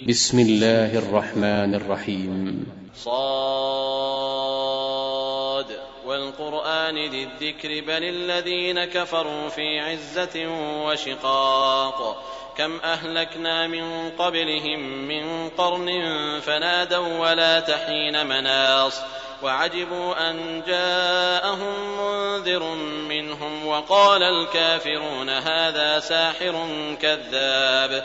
بسم الله الرحمن الرحيم. صاد. والقرآن ذي الذكر بل الذين كفروا في عزة وشقاق. كم أهلكنا من قبلهم من قرن فنادوا ولا تحين مناص. وعجبوا أن جاءهم منذر منهم وقال الكافرون هذا ساحر كذاب.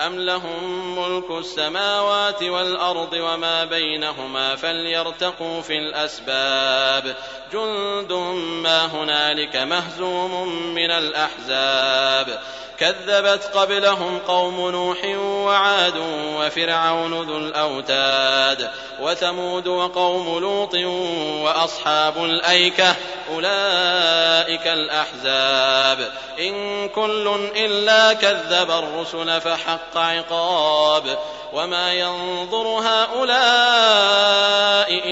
أم لهم ملك السماوات والأرض وما بينهما فليرتقوا في الأسباب جند ما هنالك مهزوم من الأحزاب كذبت قبلهم قوم نوح وعاد وفرعون ذو الأوتاد وثمود وقوم لوط وأصحاب الأيكة أولئك الأحزاب إن كل إلا كذب الرسل فحق عقاب وما ينظر هؤلاء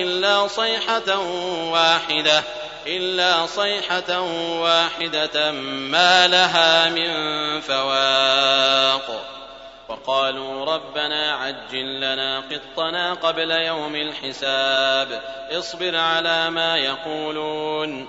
إلا صيحة واحدة إلا صيحة واحدة ما لها من فواق. وقالوا ربنا عجل لنا قطنا قبل يوم الحساب اصبر على ما يقولون.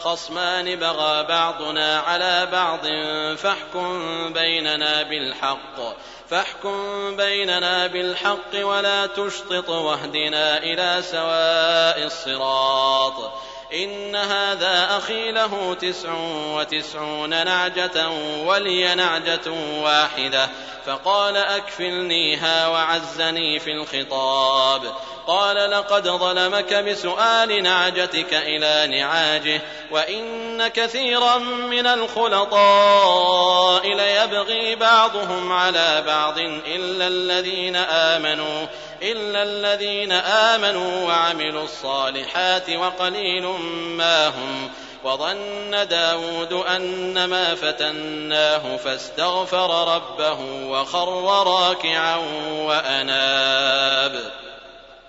خصمان بغى بعضنا على بعض فاحكم بيننا بالحق. فاحكم بيننا بالحق ولا تشطط واهدنا إلى سواء الصراط. إن هذا أخي له تسع وتسعون نعجة ولي نعجة واحدة. فقال أكفلنيها وعزني في الخطاب. قال لقد ظلمك بسؤال نعجتك إلى نعاجه وإن كثيرا من الخلطاء ليبغي بعضهم على بعض إلا الذين آمنوا إلا الذين آمنوا وعملوا الصالحات وقليل ما هم. وظن داود أنما فتناه فاستغفر ربه وخر راكعا وأناب.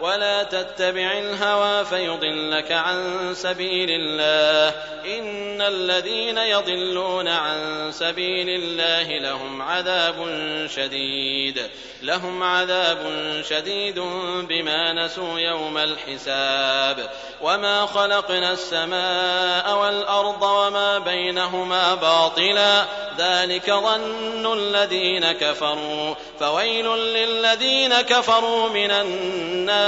ولا تتبع الهوى فيضلك عن سبيل الله. إن الذين يضلون عن سبيل الله لهم عذاب شديد. لهم عذاب شديد بما نسوا يوم الحساب. وما خلقنا السماء والأرض وما بينهما باطلا. ذلك ظن الذين كفروا. فويل للذين كفروا من النار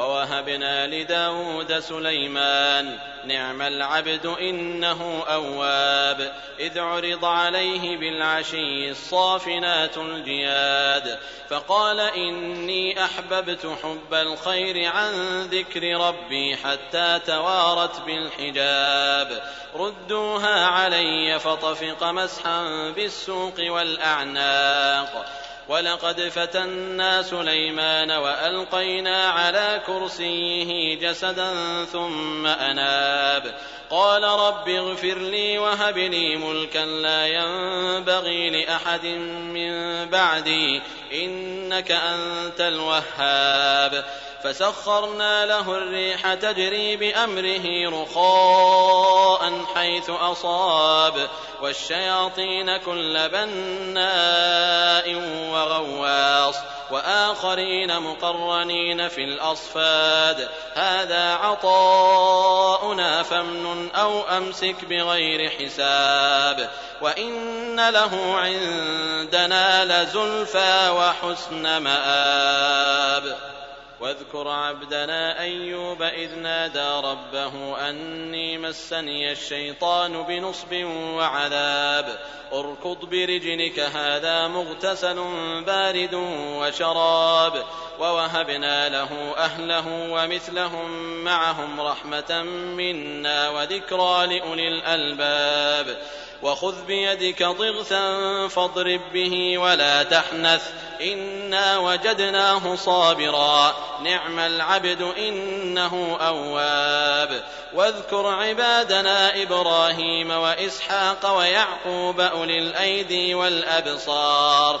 ووهبنا لداود سليمان نعم العبد إنه أواب. إذ عرض عليه بالعشي الصافنات الجياد فقال إني أحببت حب الخير عن ذكر ربي حتى توارت بالحجاب. ردوها علي فطفق مسحا بالسوق والأعناق. ولقد فتنا سليمان والقينا على كرسيه جسدا ثم اناب قال رب اغفر لي وهب لي ملكا لا ينبغي لاحد من بعدي انك انت الوهاب فسخرنا له الريح تجري بأمره رخاء حيث أصاب والشياطين كل بناء وغواص وآخرين مقرنين في الأصفاد. هذا عطاؤنا فامنن أو أمسك بغير حساب. وإن له عندنا لزلفى وحسن مآب. واذكر عبدنا أيوب إذ نادى ربه أني مسني الشيطان بنصب وعذاب. اركض برجلك هذا مغتسل بارد وشراب. ووهبنا له أهله ومثلهم معهم رحمة منا وذكرى لأولي الألباب. وخذ بيدك ضغثا فاضرب به ولا تحنث. إنا وجدناه صابرا. نعم العبد إنه أواب. واذكر عبادنا إبراهيم وإسحاق ويعقوب أولي الأيدي والأبصار.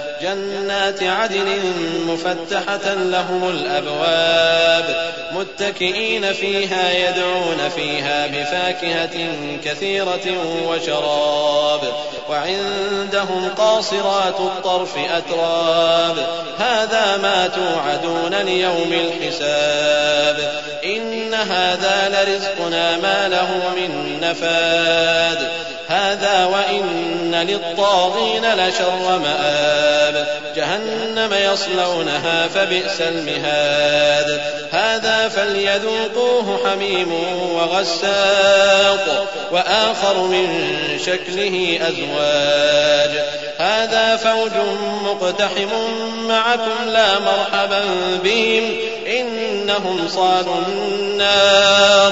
جنات عدن مفتحة لهم الأبواب متكئين فيها يدعون فيها بفاكهة كثيرة وشراب وعندهم قاصرات الطرف أتراب هذا ما توعدون ليوم الحساب إن هذا لرزقنا ما له من نفاد هذا وإن للطاغين لشر مآب. جهنم يصلونها فبئس المهاد. هذا فليذوقوه حميم وغساق وآخر من شكله أزواج. هذا فوج مقتحم معكم لا مرحبا بهم. إنهم صالوا النار.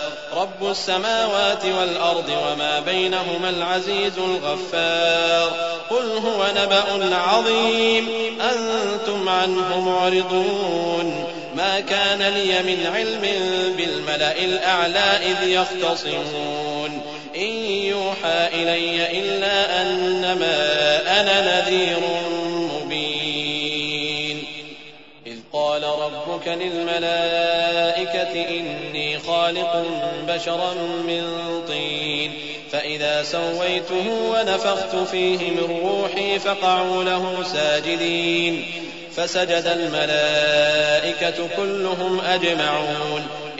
رب السماوات والأرض وما بينهما العزيز الغفار. قل هو نبأ عظيم. أنتم عنه معرضون. ما كان لي من علم بالملأ الأعلى إذ يختصمون. إن يوحى إلي إلا أنما أنا نذير للملائكة إني خالق بشرا من طين. فإذا سويته ونفخت فيه من روحي فقعوا له ساجدين. فسجد الملائكة كلهم أجمعون.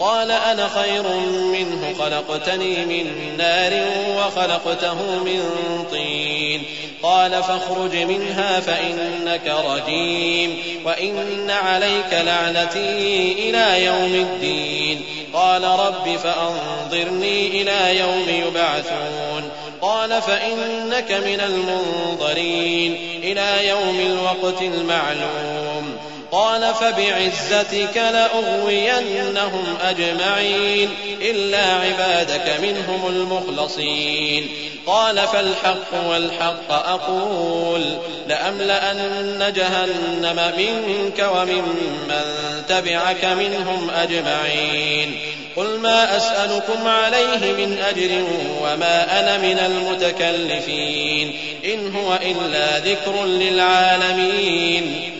قال أنا خير منه خلقتني من نار وخلقته من طين. قال فاخرج منها فإنك رجيم وإن عليك لعنتي إلى يوم الدين. قال رب فأنظرني إلى يوم يبعثون. قال فإنك من المنظرين إلى يوم الوقت المعلوم. قال فبعزتك لأغوينهم أجمعين إلا عبادك منهم المخلصين قال فالحق والحق أقول لأملأن جهنم منك وممن تبعك منهم أجمعين قل ما أسألكم عليه من أجر وما أنا من المتكلفين إن هو إلا ذكر للعالمين